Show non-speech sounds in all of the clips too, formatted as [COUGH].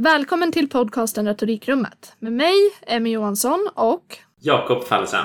Välkommen till podcasten Retorikrummet med mig, Emmy Johansson och Jakob Fallesen.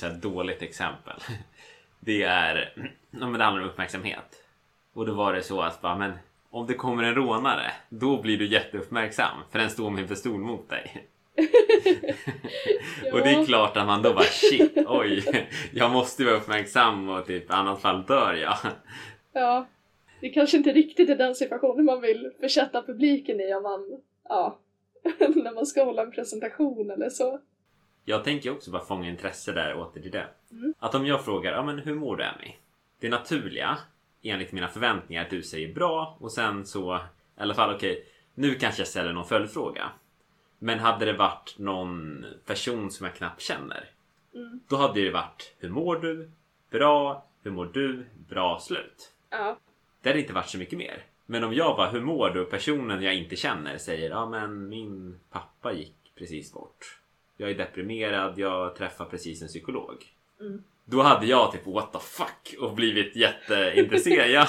Tänker så dåligt exempel. [LAUGHS] Det är, [CLEARS THROAT] ja, men det handlar om uppmärksamhet. Och då var det så att bara, men om det kommer en rånare, då blir du jätteuppmärksam för den står med en pistol mot dig. [LAUGHS] Och det är klart att man då bara shit, oj, [LAUGHS] jag måste vara uppmärksam och typ annat fall dör jag. Ja, det kanske inte riktigt är den situationen man vill försätta publiken i om man, ja, när man ska hålla en presentation eller så. Jag tänker också bara fånga intresse där åter till det. Mm. Att om jag frågar, ja men hur mår du Emmy? Det naturliga, enligt mina förväntningar, att du säger bra och sen så, i alla fall okej, nu kanske jag ställer någon följdfråga. Men hade det varit någon person som jag knappt känner, Mm. då hade det varit, hur mår du? Bra. Hur mår du? Bra slut. Ja, Det hade inte varit så mycket mer. Men om jag bara, hur mår du? Personen jag inte känner säger, ja men min pappa gick precis bort. Jag är deprimerad, jag träffar precis en psykolog. Mm. Då hade jag typ what the fuck och blivit jätteintresserad. [LAUGHS] ja,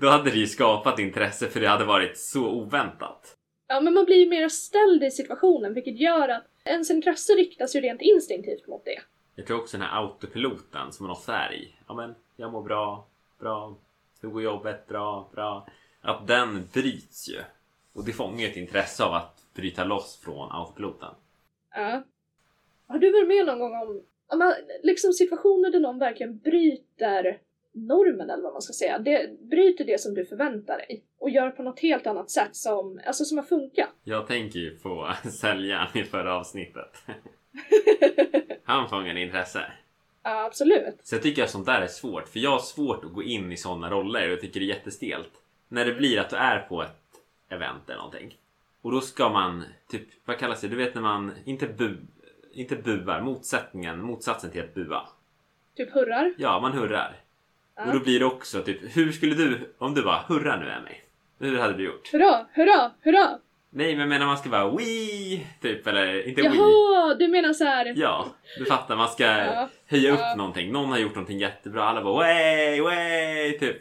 då hade det ju skapat intresse för det hade varit så oväntat. ja men man blir ju mer ställd i situationen vilket gör att ens intresse riktas ju rent instinktivt mot det. Jag tror också den här autopiloten som man ofta är i. Ja men, jag mår bra, bra. Hur går jobbet? Bra, bra. Att den bryts ju. Och det fångar ju ett intresse av att bryta loss från autopiloten. Ja. Har du varit med någon gång om, om liksom situationer där någon verkligen bryter normen eller vad man ska säga, det, bryter det som du förväntar dig och gör på något helt annat sätt som, alltså som har funkat. Jag tänker ju på [LAUGHS] säljaren i förra avsnittet. [LAUGHS] Han fångade intresse. ja, absolut. Så jag tycker att sånt där är svårt. För jag har svårt att gå in i såna roller och jag tycker det är jättestelt. När det blir att du är på ett event eller någonting. Och då ska man, typ, vad kallas det? Du vet när man, inte bu, inte buar, motsättningen, motsatsen till att bua. Typ hurrar. Ja, man hurrar. Ja. Och då blir det också typ, hur skulle du, om du bara hurra nu Emmy. Hur hade du gjort? Hurra, hurra, hurra! Nej, men menar man ska bara wee, typ, eller inte wee. Jaha, du menar så här. Ja, du fattar. Man ska Ja. höja upp Ja. någonting. Någon har gjort någonting jättebra. Alla bara way, way, typ.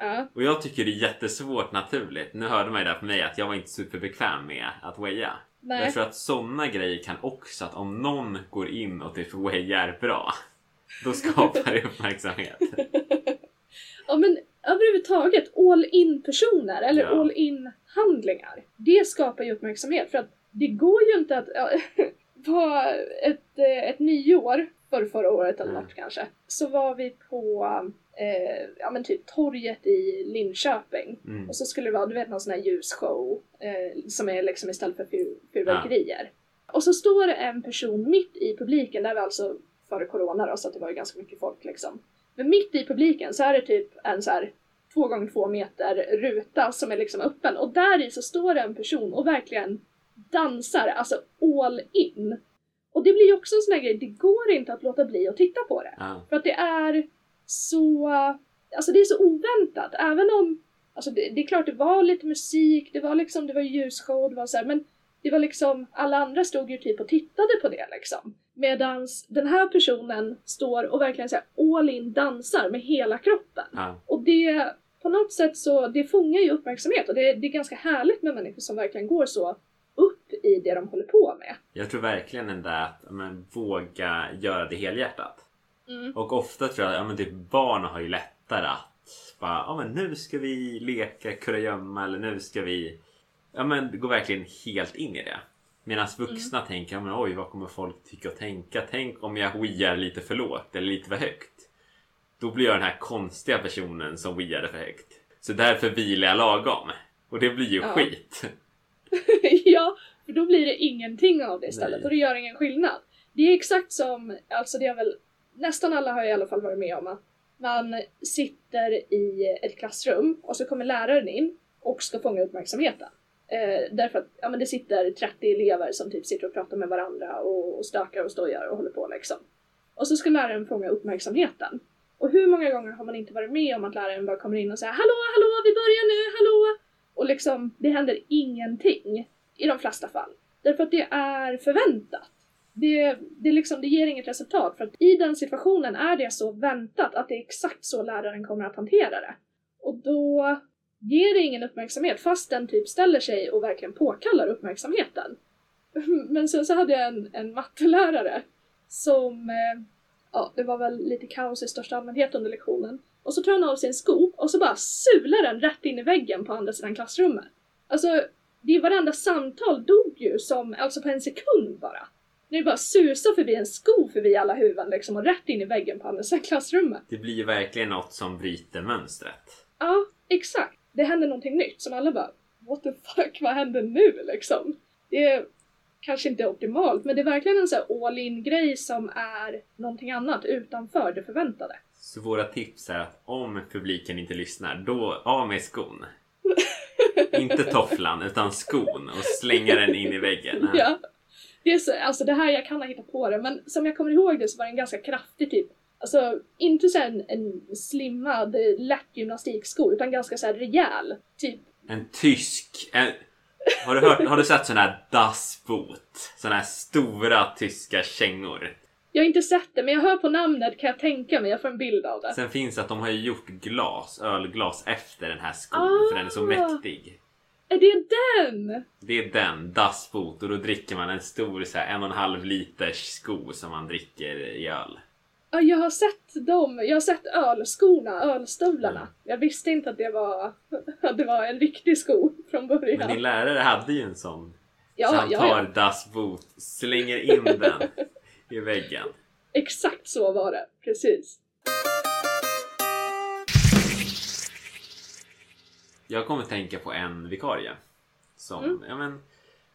Ja, Och jag tycker det är jättesvårt naturligt. Nu hörde man ju där på mig att jag var inte superbekväm med att waya. Nej. Därför att sådana grejer kan också att om någon går in och typ wayar bra. Då skapar det uppmärksamhet. [LAUGHS] Ja men överhuvudtaget all in personer eller Ja. all in handlingar. Det skapar ju uppmärksamhet för att det går ju inte att ja, [LAUGHS] på ett, eh, ett nyår för förra året eller Mm. något kanske så var vi på eh, ja men typ torget i Linköping Mm. och så skulle det vara du vet någon sån här ljusshow eh, som är liksom istället för fyr, fyrverkerier. Och så står det en person mitt i publiken, där var alltså före corona då, så att det var ju ganska mycket folk liksom. Men mitt i publiken så är det typ en så här två gånger två meter ruta som är liksom öppen och där i så står det en person och verkligen dansar, alltså all in. Och det blir ju också en sån här grej, det går inte att låta bli att titta på det. Ja. För att det är så, alltså det är så oväntat. Även om, alltså det, det är klart det var lite musik, det var liksom, det var ljusshow, det var så här, men det var liksom, alla andra stod ju typ och tittade på det liksom. Medans den här personen står och verkligen så här all in dansar med hela kroppen. Ja. Och det, på något sätt så, det fångar ju uppmärksamhet och det, det är ganska härligt med människor som verkligen går så upp i det de håller på med. Jag tror verkligen där att men, våga göra det helhjärtat. Mm. Och ofta tror jag att ja, men typ barn har ju lättare att bara, ja men nu ska vi leka kurragömma eller nu ska vi ja men gå verkligen helt in i det. Medan vuxna tänker, ja men oj vad kommer folk tycka och tänka? Tänk om jag wear lite för lågt eller lite för högt. Då blir jag den här konstiga personen som weade för högt. Så därför vilar jag lagom. Och det blir ju Ja. skit. [LAUGHS] ja, för då blir det ingenting av det istället Nej. och det gör ingen skillnad. Det är exakt som, alltså det är väl, nästan alla har i alla fall varit med om att man sitter i ett klassrum och så kommer läraren in och ska fånga uppmärksamheten. Eh, därför att ja, men det sitter 30 elever som typ sitter och pratar med varandra och, och stökar och stojar och håller på liksom. Och så ska läraren fånga uppmärksamheten. Och hur många gånger har man inte varit med om att läraren bara kommer in och säger Hallå, hallå, vi börjar nu, hallå! Och liksom, det händer ingenting. I de flesta fall. Därför att det är förväntat. Det, det, liksom, det ger inget resultat för att i den situationen är det så väntat att det är exakt så läraren kommer att hantera det. Och då ger det ingen uppmärksamhet fast den typ ställer sig och verkligen påkallar uppmärksamheten. [LAUGHS] Men sen så hade jag en, en mattelärare som, eh, ja det var väl lite kaos i största allmänhet under lektionen. Och så tar han av sig en sko och så bara sular den rätt in i väggen på andra sidan klassrummet. Alltså, det är varenda samtal dog ju som, alltså på en sekund bara. Det bara susar förbi en sko förbi alla huvuden liksom och rätt in i väggen på andra sidan klassrummet. Det blir ju verkligen något som bryter mönstret. Ja, exakt. Det händer någonting nytt som alla bara What the fuck, vad händer nu liksom? Det är kanske inte optimalt men det är verkligen en sån här all in grej som är någonting annat utanför det förväntade. Så våra tips är att om publiken inte lyssnar, då av med skon. [LAUGHS] inte tofflan utan skon och slänga den in i väggen. Ja. Det är så, alltså det här, jag kan ha hittat på det, men som jag kommer ihåg det så var det en ganska kraftig typ Alltså inte så en, en slimmad lätt gymnastiksko utan ganska så här rejäl. Typ. En tysk. En, har, du hört, har du sett sådana här Das Boot? Sådana här stora tyska kängor. Jag har inte sett det men jag hör på namnet kan jag tänka mig, jag får en bild av det. Sen finns det att de har ju gjort glas, ölglas efter den här skon ah, för den är så mäktig. Är det den? Det är den, Das Boot och då dricker man en stor så här, en och en halv liters sko som man dricker i öl. Ja, jag har sett dem. Jag har sett ölskorna, ölstövlarna. Mm. Jag visste inte att det var, [LAUGHS] att det var en riktig sko från början. Men din lärare hade ju en sån. Ja, så han tar ja, ja. Das Boot, slänger in den [LAUGHS] i väggen. Exakt så var det, precis. Jag kommer tänka på en vikarie. Som, mm. ja men,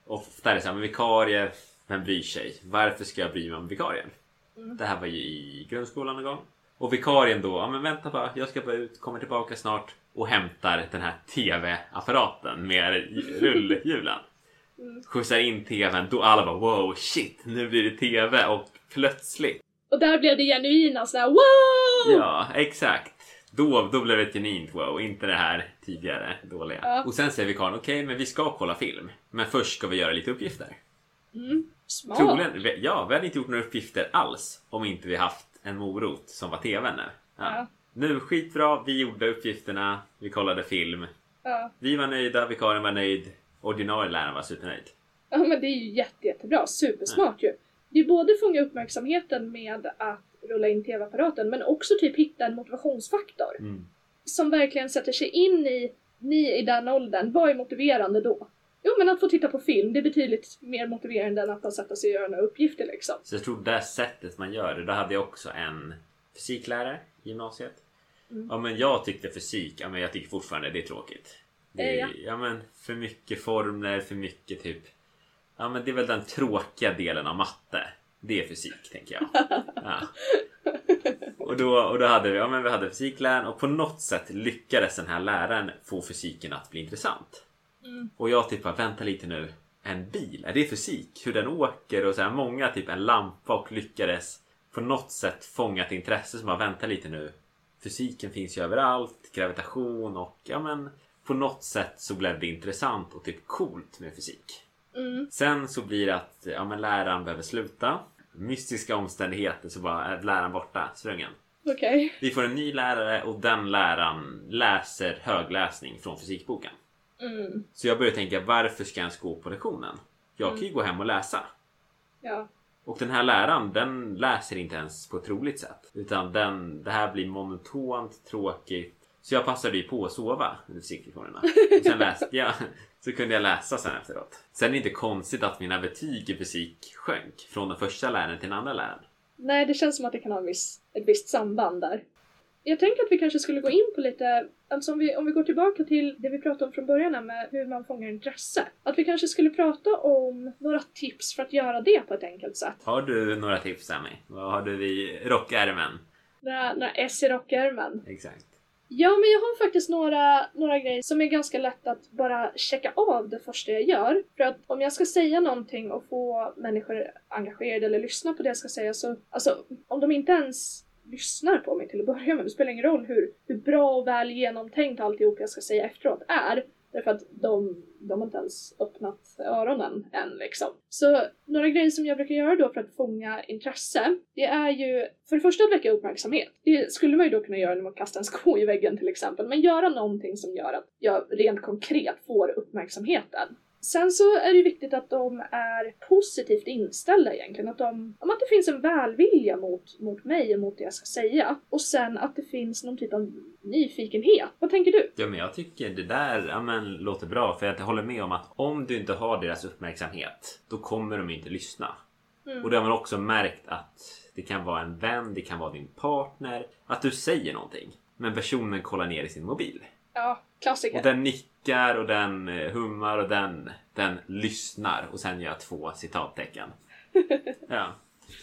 ofta är det så här, men vikarie, vem bryr sig? Varför ska jag bry mig om vikarien? Mm. Det här var ju i grundskolan någon gång. Och vikarien då, ja men vänta bara, jag ska bara ut, kommer tillbaka snart och hämtar den här TV-apparaten med rullhjulen. Mm. Skjutsar in TVn, då alla bara wow shit, nu blir det TV och plötsligt. Och där blev det genuina sådär wow! Ja, exakt. Då, då blev det ett genuint wow, inte det här tidigare dåliga. Ja. Och sen säger vikarien, okej okay, men vi ska kolla film. Men först ska vi göra lite uppgifter. Mm. Smart. Troligen, ja, vi hade inte gjort några uppgifter alls om inte vi haft en morot som var TVn nu. Ja. Ja. Nu skitbra, vi gjorde uppgifterna, vi kollade film. Ja. Vi var nöjda, vikarien var nöjd, ordinarie läraren var supernöjd. Ja men det är ju jätte, jättebra, supersmart ju. Det är både fånga uppmärksamheten med att rulla in TV-apparaten men också typ hitta en motivationsfaktor. Mm. Som verkligen sätter sig in i, ni i den åldern, vad är motiverande då? Jo men att få titta på film, det är betydligt mer motiverande än att sätta sig och göra några uppgifter liksom. Så jag tror det sättet man gör det, då hade jag också en fysiklärare i gymnasiet. Mm. Ja men jag tyckte fysik, ja men jag tycker fortfarande det är tråkigt. Det är, ja. ja men för mycket formler, för mycket typ Ja men det är väl den tråkiga delen av matte. Det är fysik tänker jag. [LAUGHS] Ja. Och, då, och då hade vi, ja, men vi hade fysikläraren och på något sätt lyckades den här läraren få fysiken att bli intressant. Mm. Och jag typ bara, vänta lite nu. En bil, är det fysik? Hur den åker och så här många, typ en lampa och lyckades på något sätt fånga ett intresse som bara, vänta lite nu. Fysiken finns ju överallt, gravitation och ja men på något sätt så blev det intressant och typ coolt med fysik. Mm. Sen så blir det att ja, men läraren behöver sluta. Mystiska omständigheter så bara är läraren borta, sprungen. Okay. Vi får en ny lärare och den läraren läser högläsning från fysikboken. Mm. Så jag började tänka varför ska jag ens gå på lektionen? Jag kan ju mm. gå hem och läsa. Ja. Och den här läraren den läser inte ens på ett roligt sätt. Utan den, det här blir monotont, tråkigt. Så jag passade ju på att sova under fysiklektionerna. Och sen läste jag. Så kunde jag läsa sen efteråt. Sen är det inte konstigt att mina betyg i fysik sjönk. Från den första läraren till den andra läraren. Nej, det känns som att det kan ha en viss, ett visst samband där. Jag tänker att vi kanske skulle gå in på lite, alltså om vi, om vi går tillbaka till det vi pratade om från början med hur man fångar intresse. Att vi kanske skulle prata om några tips för att göra det på ett enkelt sätt. Har du några tips Sammy? Vad har du i rockärmen? Några, några S i rockärmen? Exakt. Ja, men jag har faktiskt några, några grejer som är ganska lätt att bara checka av det första jag gör. För att om jag ska säga någonting och få människor engagerade eller lyssna på det jag ska säga så, alltså om de inte ens lyssnar på mig till att börja med, det spelar ingen roll hur, hur bra och väl genomtänkt alltihop jag ska säga efteråt är, Därför att de, de har inte ens öppnat öronen än liksom. Så några grejer som jag brukar göra då för att fånga intresse, det är ju för det första att väcka uppmärksamhet. Det skulle man ju då kunna göra genom att kasta en sko i väggen till exempel, men göra någonting som gör att jag rent konkret får uppmärksamheten. Sen så är det viktigt att de är positivt inställda egentligen. Att, de, att det finns en välvilja mot, mot mig och mot det jag ska säga. Och sen att det finns någon typ av nyfikenhet. Vad tänker du? Ja men jag tycker det där ja, men, låter bra för jag håller med om att om du inte har deras uppmärksamhet då kommer de inte lyssna. Mm. Och det har man också märkt att det kan vara en vän, det kan vara din partner. Att du säger någonting men personen kollar ner i sin mobil. Ja, klassiker. Och den nickar och den eh, hummar och den, den lyssnar och sen gör jag två citattecken. [LAUGHS] Ja.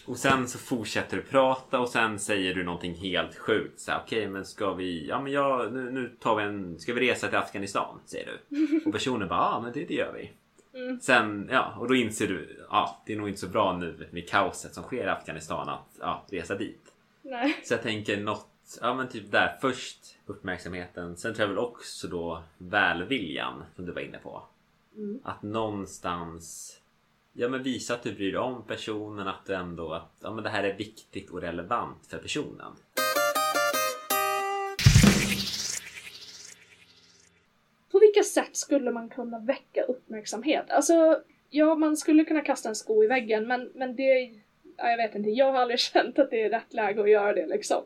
Och sen så fortsätter du prata och sen säger du någonting helt sjukt. Okej, okay, men ska vi... Ja, men jag, nu, nu tar vi en... Ska vi resa till Afghanistan? Säger du. Och personen bara, ja, men det, det gör vi. Mm. Sen, ja, och då inser du, ja, det är nog inte så bra nu med kaoset som sker i Afghanistan att ja, resa dit. Nej. Så jag tänker något ja men typ där först uppmärksamheten. Sen tror jag väl också då välviljan som du var inne på. Mm. Att någonstans Ja men visa att du bryr dig om personen, att du ändå att ja, men det här är viktigt och relevant för personen. På vilka sätt skulle man kunna väcka uppmärksamhet? Alltså, ja man skulle kunna kasta en sko i väggen men, men det... Ja, jag vet inte, jag har aldrig [LAUGHS] känt att det är rätt läge att göra det liksom.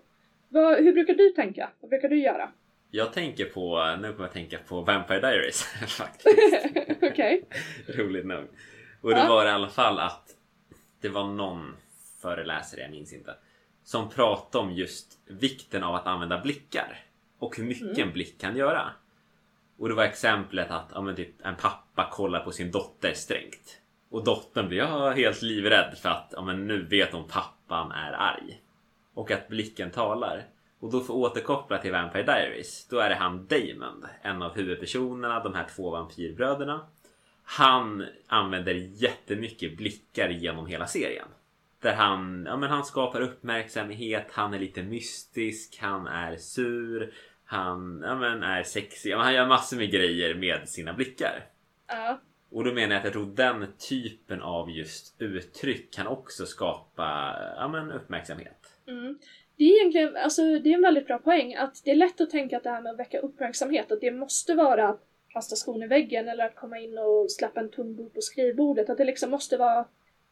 Vad, hur brukar du tänka? Vad brukar du göra? Jag tänker på, nu kommer jag tänka på Vampire Diaries [LAUGHS] faktiskt. [LAUGHS] Okej. Roligt nog. Och det ja. var i alla fall att det var någon föreläsare, jag minns inte, som pratade om just vikten av att använda blickar och hur mycket mm. en blick kan göra. Och det var exemplet att ja, typ, en pappa kollar på sin dotter strängt. Och dottern blir ja, helt livrädd för att ja, nu vet hon pappan är arg och att blicken talar. Och då får återkoppla till Vampire Diaries. Då är det han Damon, en av huvudpersonerna, de här två vampyrbröderna. Han använder jättemycket blickar genom hela serien. Där han, ja, men han skapar uppmärksamhet, han är lite mystisk, han är sur, han ja, men är sexig. Han gör massor med grejer med sina blickar. Ja. Och då menar jag att jag tror den typen av just uttryck kan också skapa ja, men uppmärksamhet. Mm. Det är egentligen alltså, det är en väldigt bra poäng att det är lätt att tänka att det här med att väcka uppmärksamhet, att det måste vara att kasta skon i väggen eller att komma in och släppa en tung bok på skrivbordet, att det liksom måste vara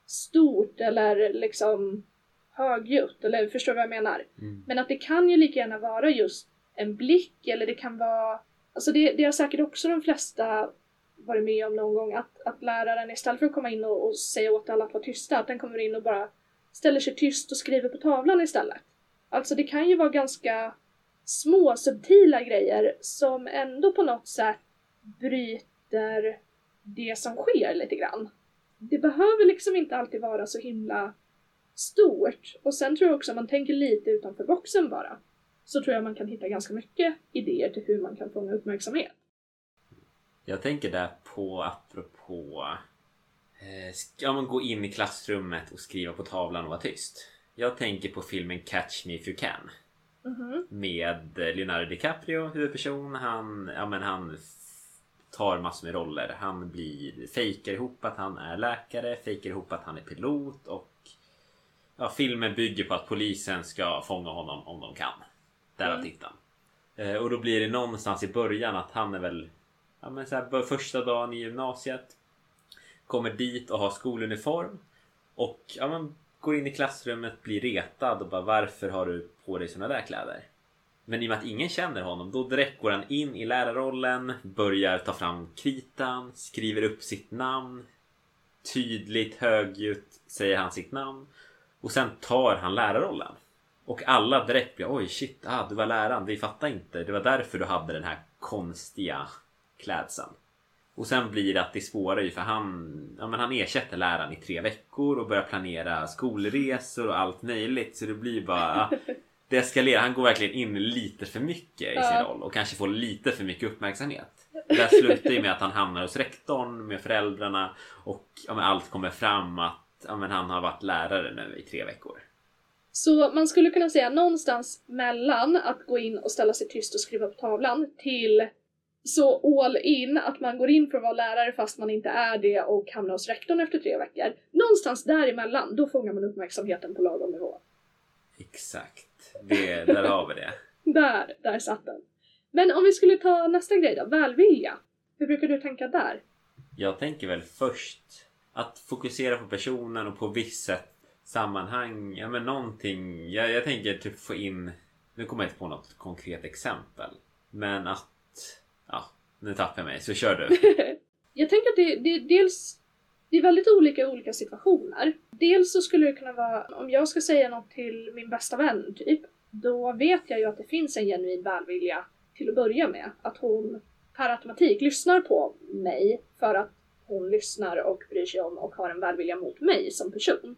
stort eller liksom högljutt, eller förstår du vad jag menar? Mm. Men att det kan ju lika gärna vara just en blick eller det kan vara, alltså det, det har säkert också de flesta varit med om någon gång, att, att läraren istället för att komma in och, och säga åt alla att vara tysta, att den kommer in och bara ställer sig tyst och skriver på tavlan istället. Alltså det kan ju vara ganska små subtila grejer som ändå på något sätt bryter det som sker lite grann. Det behöver liksom inte alltid vara så himla stort. Och sen tror jag också om man tänker lite utanför boxen bara, så tror jag man kan hitta ganska mycket idéer till hur man kan fånga uppmärksamhet. Jag tänker där på, apropå ska man gå in i klassrummet och skriva på tavlan och vara tyst? Jag tänker på filmen Catch Me If You Can. Mm -hmm. Med Leonardo DiCaprio huvudperson. Han, ja, men han tar massor med roller. Han blir fejkar ihop att han är läkare, fejkar ihop att han är pilot och ja, filmen bygger på att polisen ska fånga honom om de kan. Därav mm. titeln. Eh, och då blir det någonstans i början att han är väl ja, men så här, första dagen i gymnasiet kommer dit och har skoluniform och ja, man går in i klassrummet, blir retad och bara varför har du på dig såna där kläder? Men i och med att ingen känner honom, då direkt går han in i lärarrollen, börjar ta fram kritan, skriver upp sitt namn. Tydligt, högljutt säger han sitt namn. Och sen tar han lärarrollen. Och alla direkt blir oj shit, ah, du var läraren, vi fattar inte. Det var därför du hade den här konstiga klädseln. Och sen blir det att det spårar ju för han, ja, men han ersätter läraren i tre veckor och börjar planera skolresor och allt möjligt. Så det blir bara... [LAUGHS] det eskalerar. Han går verkligen in lite för mycket i sin roll och kanske får lite för mycket uppmärksamhet. Det här slutar ju med att han hamnar hos rektorn med föräldrarna och ja, men allt kommer fram att ja, men han har varit lärare nu i tre veckor. Så man skulle kunna säga någonstans mellan att gå in och ställa sig tyst och skriva på tavlan till så all in att man går in för att vara lärare fast man inte är det och hamnar hos rektorn efter tre veckor. Någonstans däremellan, då fångar man uppmärksamheten på lagom nivå. Exakt. Det, där har vi det. [LAUGHS] Där, där satt den. Men om vi skulle ta nästa grej då, välvilja. Hur brukar du tänka där? Jag tänker väl först att fokusera på personen och på vissa sammanhang. Ja men någonting. Jag, jag tänker typ få in. Nu kommer jag inte på något konkret exempel. Men att. Nu tappar jag mig. Så kör du. [LAUGHS] Jag tänker att det, det dels det är väldigt olika i olika situationer. Dels så skulle det kunna vara, om jag ska säga något till min bästa vän typ, då vet jag ju att det finns en genuin välvilja till att börja med. Att hon per automatik lyssnar på mig för att hon lyssnar och bryr sig om och har en välvilja mot mig som person.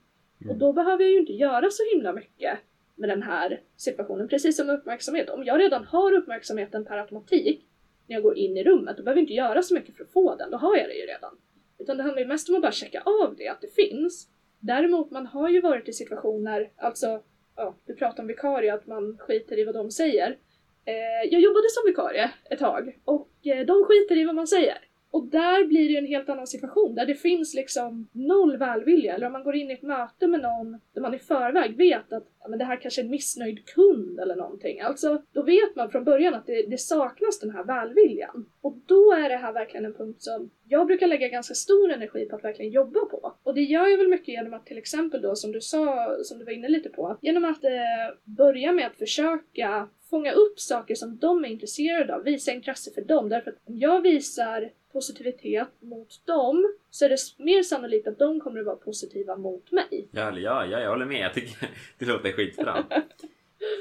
Och då behöver jag ju inte göra så himla mycket med den här situationen. Precis som uppmärksamhet. Om jag redan har uppmärksamheten per automatik när jag går in i rummet, då behöver jag inte göra så mycket för att få den. Då har jag det ju redan. Utan det handlar ju mest om att bara checka av det, att det finns. Däremot, man har ju varit i situationer, alltså, ja, du pratar om vikarie, att man skiter i vad de säger. Eh, jag jobbade som vikarie ett tag och eh, de skiter i vad man säger. Och där blir det ju en helt annan situation där det finns liksom noll välvilja. Eller om man går in i ett möte med någon där man i förväg vet att ja, men det här kanske är en missnöjd kund eller någonting. Alltså, då vet man från början att det, det saknas den här välviljan. Och då är det här verkligen en punkt som jag brukar lägga ganska stor energi på att verkligen jobba på. Och det gör jag väl mycket genom att till exempel då, som du sa, som du var inne lite på, genom att eh, börja med att försöka fånga upp saker som de är intresserade av, visa intresse för dem. Därför att om jag visar positivitet mot dem så är det mer sannolikt att de kommer att vara positiva mot mig. Ja, ja, ja, jag håller med. Jag tycker [LAUGHS] det låter skitbra. Nej,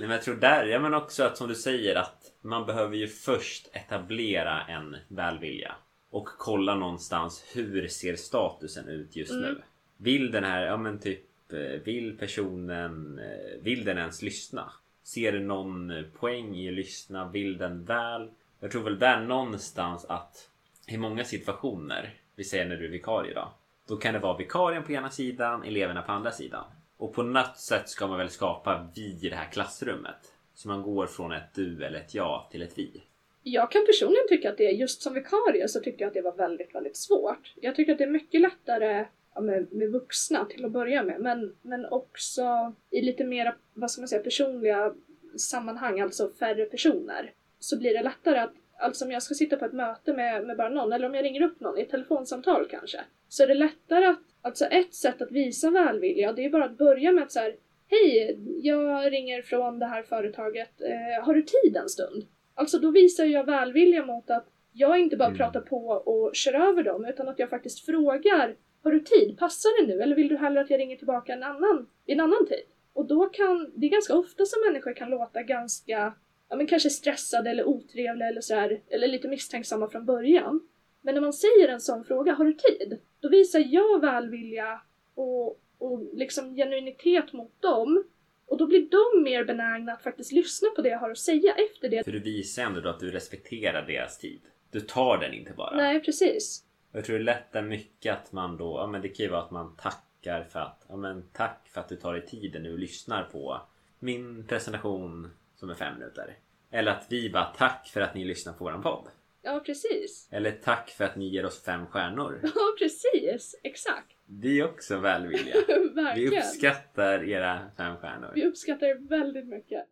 men jag tror där, ja men också att som du säger att man behöver ju först etablera en välvilja. Och kolla någonstans hur ser statusen ut just Mm. nu? Vill den här, ja men typ, eh, vill personen, eh, vill den ens lyssna? Ser den någon poäng i att lyssna? Vill den väl? Jag tror väl där någonstans att i många situationer, vi säger när du är vikarie då. Då kan det vara vikarien på ena sidan, eleverna på andra sidan. Och på något sätt ska man väl skapa vi i det här klassrummet. Så man går från ett du eller ett jag till ett vi. Jag kan personligen tycka att det, just som vikarie, så tycker jag att det var väldigt, väldigt svårt. Jag tycker att det är mycket lättare ja, med, med vuxna till att börja med, men, men också i lite mer, vad ska man säga, personliga sammanhang, alltså färre personer, så blir det lättare att Alltså om jag ska sitta på ett möte med, med bara någon, eller om jag ringer upp någon i ett telefonsamtal kanske, så är det lättare att, alltså ett sätt att visa välvilja, det är bara att börja med att så här, Hej, jag ringer från det här företaget, eh, har du tid en stund? Alltså då visar jag välvilja mot att jag inte bara Mm. pratar på och kör över dem, utan att jag faktiskt frågar Har du tid? Passar det nu? Eller vill du hellre att jag ringer tillbaka en annan, i en annan tid? Och då kan, det är ganska ofta som människor kan låta ganska, ja men kanske stressade eller otrevliga eller sådär, eller lite misstänksamma från början. Men när man säger en sån fråga, har du tid? Då visar jag välvilja och, och liksom genuinitet mot dem. Och då blir de mer benägna att faktiskt lyssna på det jag har att säga efter det. För du visar ändå då att du respekterar deras tid. Du tar den inte bara. Nej, precis. Jag tror det lättar mycket att man då, ja men det kan ju vara att man tackar för att, ja men tack för att du tar dig tiden nu och lyssnar på min presentation som är fem minuter. Eller att vi bara tack för att ni lyssnar på våran podd. Ja, precis. Eller tack för att ni ger oss fem stjärnor. [LAUGHS] Ja, precis. Exakt. Det är också välvilja. [LAUGHS] Vi uppskattar era fem stjärnor. Vi uppskattar det väldigt mycket.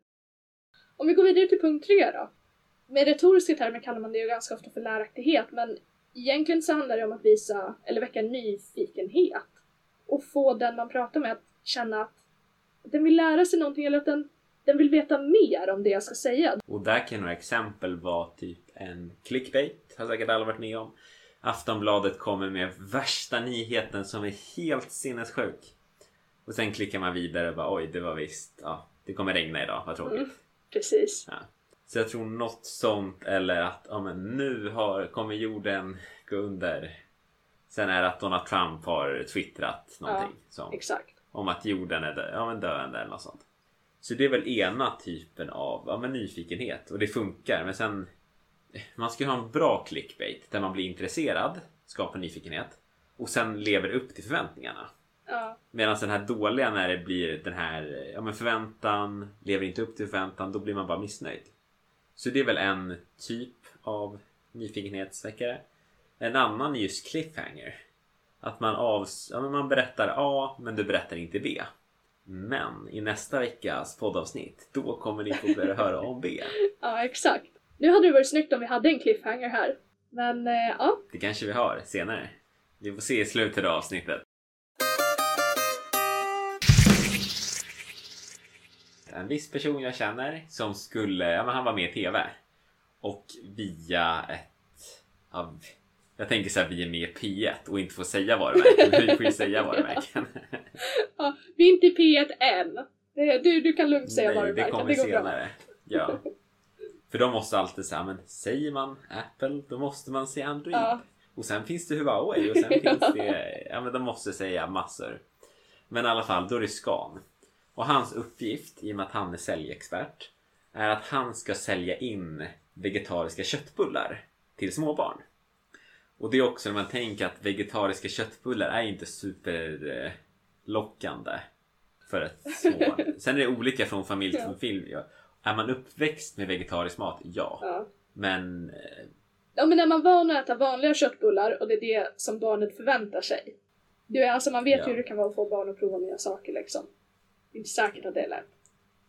Om vi går vidare till punkt tre då. Med retoriska termer kallar man det ju ganska ofta för läraktighet, men egentligen så handlar det om att visa, eller väcka nyfikenhet. Och få den man pratar med att känna att den vill lära sig någonting eller att den, den vill veta mer om det jag ska säga. Och där kan några exempel vara typ en clickbait. Har säkert alla varit med om. Aftonbladet kommer med värsta nyheten som är helt sinnessjuk. Och sen klickar man vidare och bara oj det var visst. Ja, det kommer regna idag, vad tråkigt. Mm. Precis. Ja. Så jag tror något sånt eller att ja, men nu har, kommer jorden gå under. Sen är det att Donald Trump har twittrat någonting som, Exakt. om att jorden är dö- ja, men döende eller något sånt. Så det är väl ena typen av ja, men nyfikenhet och det funkar. Men sen man ska ju ha en bra clickbait där man blir intresserad, skapar nyfikenhet och sen lever upp till förväntningarna. Ja. Medan den här dåliga när det blir den här ja, men förväntan, lever inte upp till förväntan, då blir man bara missnöjd. Så det är väl en typ av nyfikenhetsväckare. En annan är just cliffhanger. Att man, avs ja, men man berättar A men du berättar inte B. Men i nästa veckas poddavsnitt då kommer ni få börja höra om B. [LAUGHS] ja, exakt. Nu hade det varit snyggt om vi hade en cliffhanger här. Men eh, ja, Det kanske vi har senare. Vi får se i slutet av avsnittet. En viss person jag känner som skulle, ja men han var med i TV. Och via ett, ja, jag tänker så här, vi är med i P1 och inte får säga varumärken. Vi får ju säga varumärken. [LAUGHS] ja, vi är inte i P1 än. Det, du, du kan lugnt säga Nej, det varumärken, kommer det går bra. senare. Ja. För de måste alltid säga, men säger man Apple då måste man säga Android. Ja. Och sen finns det Huawei och sen [LAUGHS] finns det, ja men de måste säga massor. Men i alla fall, då är det Scan. Och hans uppgift, i och med att han är säljexpert, är att han ska sälja in vegetariska köttbullar till småbarn. Och det är också när man tänker att vegetariska köttbullar är inte superlockande för ett småbarn. [LAUGHS] Sen är det olika från familj till Ja. familj. Är man uppväxt med vegetarisk mat? Ja. Ja. Men ja, men när man van att äta vanliga köttbullar och det är det som barnet förväntar sig. Du är, alltså man vet Ja. hur det kan vara att få barn att prova nya saker liksom. Det är inte säkert att det är lätt.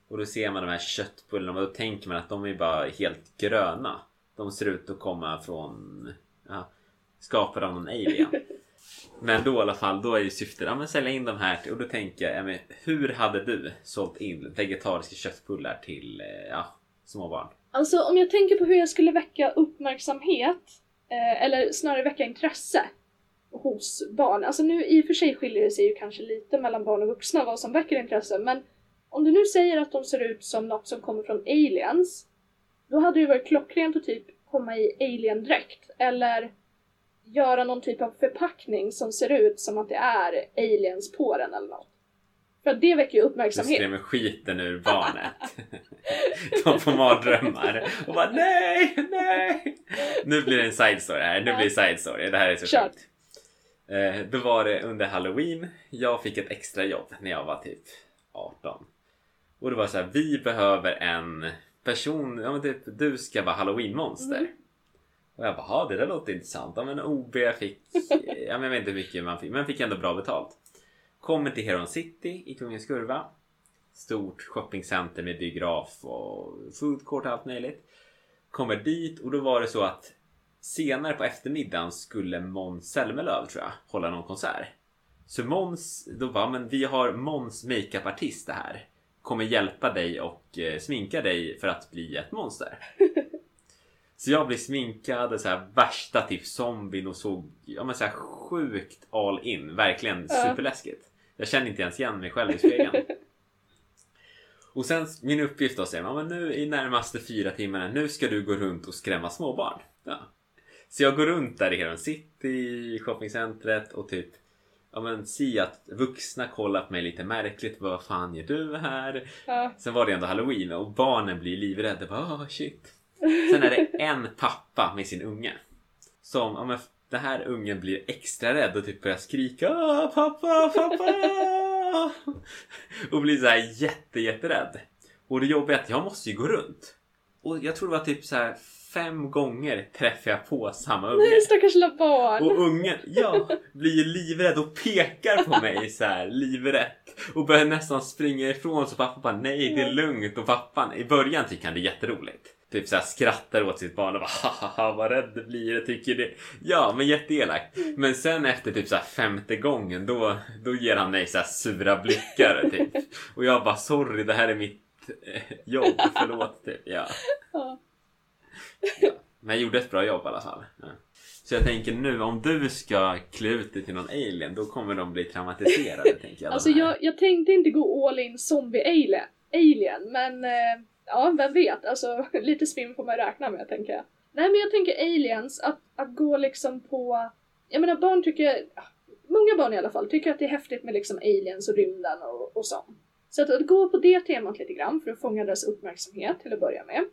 Och då ser man de här köttbullarna och då tänker man att de är bara helt gröna. De ser ut att komma från ja, skapade av någon alien. Men då i alla fall, då är ju syftet att sälja in de här och då tänker jag, ja, men, hur hade du sålt in vegetariska köttbullar till eh, ja, småbarn? Alltså om jag tänker på hur jag skulle väcka uppmärksamhet, eh, eller snarare väcka intresse hos barn. Alltså nu i och för sig skiljer det sig ju kanske lite mellan barn och vuxna vad som väcker intresse, men om du nu säger att de ser ut som något som kommer från aliens, då hade det varit klockrent att typ komma i alien-dräkt, eller göra någon typ av förpackning som ser ut som att det är aliens på den eller något. För att det väcker ju Du uppmärksamhet. skrämmer skiten ur [LAUGHS] barnet. De får mardrömmar och bara nej, nej. Nu blir det en side story här. Nu blir det side story. Det här är så sjukt. Eh, då var det under halloween. Jag fick ett extra jobb när jag var typ 18. Och det var så här, vi behöver en person, ja men typ du ska vara halloween-monster. Mm. Och jag bara, det där låter intressant. Ja men OB fick, [LAUGHS] ja men jag vet inte hur mycket man fick, men fick ändå bra betalt. Kommer till Heron City i Kungens Kurva. Stort shoppingcenter med biograf och food court och allt möjligt. Kommer dit och då var det så att senare på eftermiddagen skulle Måns Zelmerlöw tror jag hålla någon konsert. Så Måns, då bara, men vi har Måns makeupartist det här. Kommer hjälpa dig och eh, sminka dig för att bli ett monster. [LAUGHS] Så jag blev sminkad, så här, värsta typ zombien och såg ja, men så här, sjukt all in. Verkligen superläskigt. Jag kände inte ens igen mig själv i spegeln. [LAUGHS] Och sen min uppgift då säger man, men nu i närmaste fyra timmarna, nu ska du gå runt och skrämma småbarn. Ja. Så jag går runt där i Heron City, i shoppingcentret och typ Ja men se att vuxna kollar på mig lite märkligt. Vad fan gör du här? Ja. Sen var det ändå halloween och barnen blir livrädda. Bara, oh, shit. Sen är det en pappa med sin unge. Som, ja men den här ungen blir extra rädd och typ börjar skrika "Ah, pappa, pappa! och blir så här jätte, jätterädd. Och det jobbiga är att jag måste ju gå runt. Och jag tror det var typ så här fem gånger träffar jag på samma unge. Nej stackars lilla barn! Och ungen, ja, blir ju livrädd och pekar på mig så här livrätt. Och börjar nästan springa ifrån så pappa bara nej det är lugnt. Och pappan, i början tycker han det är jätteroligt. Typ så här skrattar åt sitt barn och bara haha vad rädd du blir. Jag tycker det. Ja men jätteelakt. Men sen efter typ så här femte gången då, då ger han mig så här sura blickar typ. Och jag bara sorry det här är mitt eh, jobb, förlåt typ. Ja. Ja. Men jag gjorde ett bra jobb i alla fall. Ja. Så jag tänker nu om du ska klä ut dig till någon alien då kommer de bli traumatiserade. tänker jag, Alltså jag, jag tänkte inte gå all in zombie alien, alien men eh, ja, vem vet? Alltså [LAUGHS] lite svinn får man räkna med tänker jag. Nej men jag tänker aliens, att, att gå liksom på... Jag menar barn tycker, många barn i alla fall, tycker att det är häftigt med liksom aliens och rymden och, och sånt. Så att, att gå på det temat lite grann för att fånga deras uppmärksamhet till att börja med.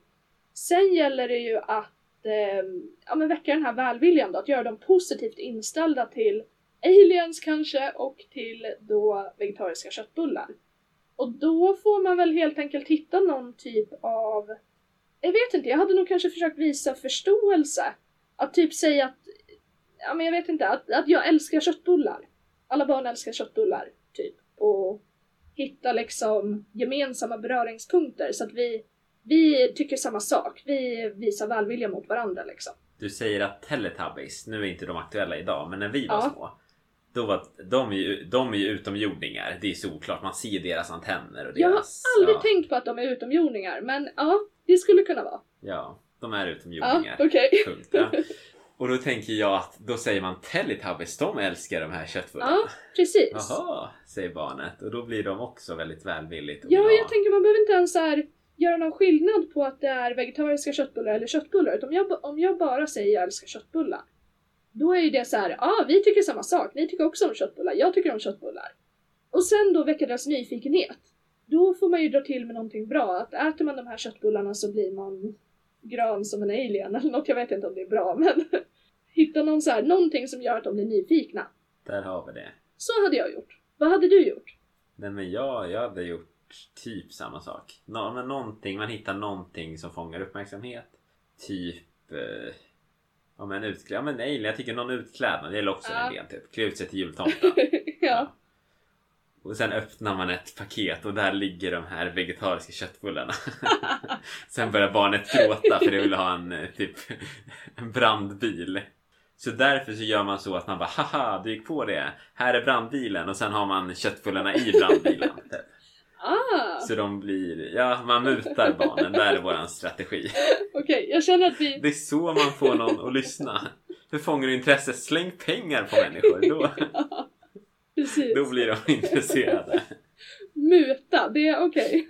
Sen gäller det ju att eh, ja, men väcka den här välviljan då, att göra dem positivt inställda till aliens kanske och till då vegetariska köttbullar. Och då får man väl helt enkelt hitta någon typ av jag vet inte, jag hade nog kanske försökt visa förståelse. Att typ säga att, ja men jag vet inte, att, att jag älskar köttbullar. Alla barn älskar köttbullar, typ. Och hitta liksom gemensamma beröringspunkter så att vi, vi tycker samma sak. Vi visar välvilja mot varandra liksom. Du säger att Teletubbies, nu är inte de aktuella idag, men när vi var Ja. små. Då var, de, är ju, de är ju utomjordingar, det är solklart. Man ser deras antenner och Jag har deras... aldrig ja, tänkt på att de är utomjordingar, men ja, det skulle kunna vara. Ja, de är Ja, utomjordingar. okej. [LAUGHS] Punkt. Ja. Och då tänker jag att då säger man Teletubbies, de älskar de här köttbullarna. Ja, precis. Jaha, säger barnet. Och då blir de också väldigt välvilligt Ja, jag tänker man behöver inte ens så här göra någon skillnad på att det är vegetariska köttbullar eller köttbullar. Utan om jag, om jag bara säger jag älskar köttbullar, då är ju det så här, ja ah, vi tycker samma sak, ni tycker också om köttbullar, jag tycker om köttbullar. Och sen då väcker deras nyfikenhet. Då får man ju dra till med någonting bra, att äter man de här köttbullarna så blir man grön som en alien eller något, jag vet inte om det är bra men [LAUGHS] hitta någon så här, någonting som gör att de blir nyfikna. Där har vi det. Så hade jag gjort. Vad hade du gjort? Nej men jag, jag hade gjort typ samma sak. Nå, men någonting, man hittar någonting som fångar uppmärksamhet. Typ... Eh, ja men utklädd, ja men nej, jag tycker någon utklädnad, det är också Ja. en idé typ. Klä ut sig till jultomten. [LAUGHS] ja. Och sen öppnar man ett paket och där ligger de här vegetariska köttbullarna. [LAUGHS] sen börjar barnet gråta för det vill ha en eh, typ [LAUGHS] en brandbil. Så därför så gör man så att man bara haha, du gick på det. Här är brandbilen och sen har man köttbullarna i brandbilen. Typ. Ah! Så de blir, ja man mutar barnen, där är våran strategi. Okej, jag känner att vi... Det är så man får någon att lyssna. Hur fångar du intresse? Släng pengar på människor. Då, [LAUGHS] Precis. då blir de intresserade. Muta, det är okej.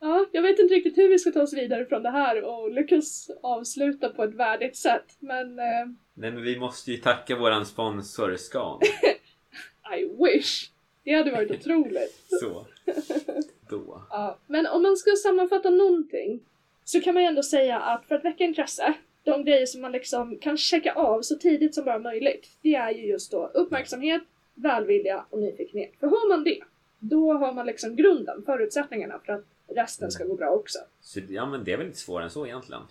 Ja, jag vet inte riktigt hur vi ska ta oss vidare från det här och lyckas avsluta på ett värdigt sätt. Men eh, Nej men vi måste ju tacka våran sponsor Scan. [LAUGHS] I wish! Det hade varit otroligt. Så. [LAUGHS] Då. Ja, men om man ska sammanfatta någonting så kan man ju ändå säga att för att väcka intresse, de grejer som man liksom kan checka av så tidigt som bara möjligt, det är ju just då uppmärksamhet, välvilja och nyfikenhet. För har man det, då har man liksom grunden, förutsättningarna för att resten ska gå bra också. Så ja men det är väl inte svårare än så egentligen.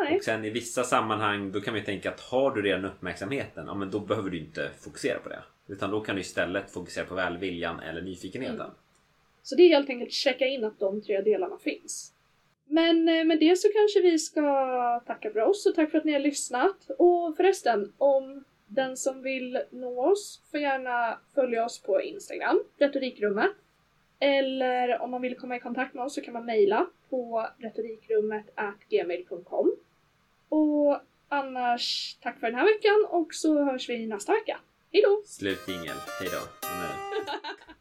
Nej, Och sen i vissa sammanhang då kan man ju tänka att har du redan uppmärksamheten, ja men då behöver du inte fokusera på det. Utan då kan du istället fokusera på välviljan eller nyfikenheten. Mm. Så det är helt enkelt checka in att de tre delarna finns. Men eh, med det så kanske vi ska tacka för oss och tack för att ni har lyssnat. Och förresten, om den som vill nå oss får gärna följa oss på Instagram, retorikrummet. Eller om man vill komma i kontakt med oss så kan man mejla på retorikrummet.gmail.com. Och annars, tack för den här veckan och så hörs vi nästa vecka. Hejdå! Slut jingel. Hejdå. [LAUGHS]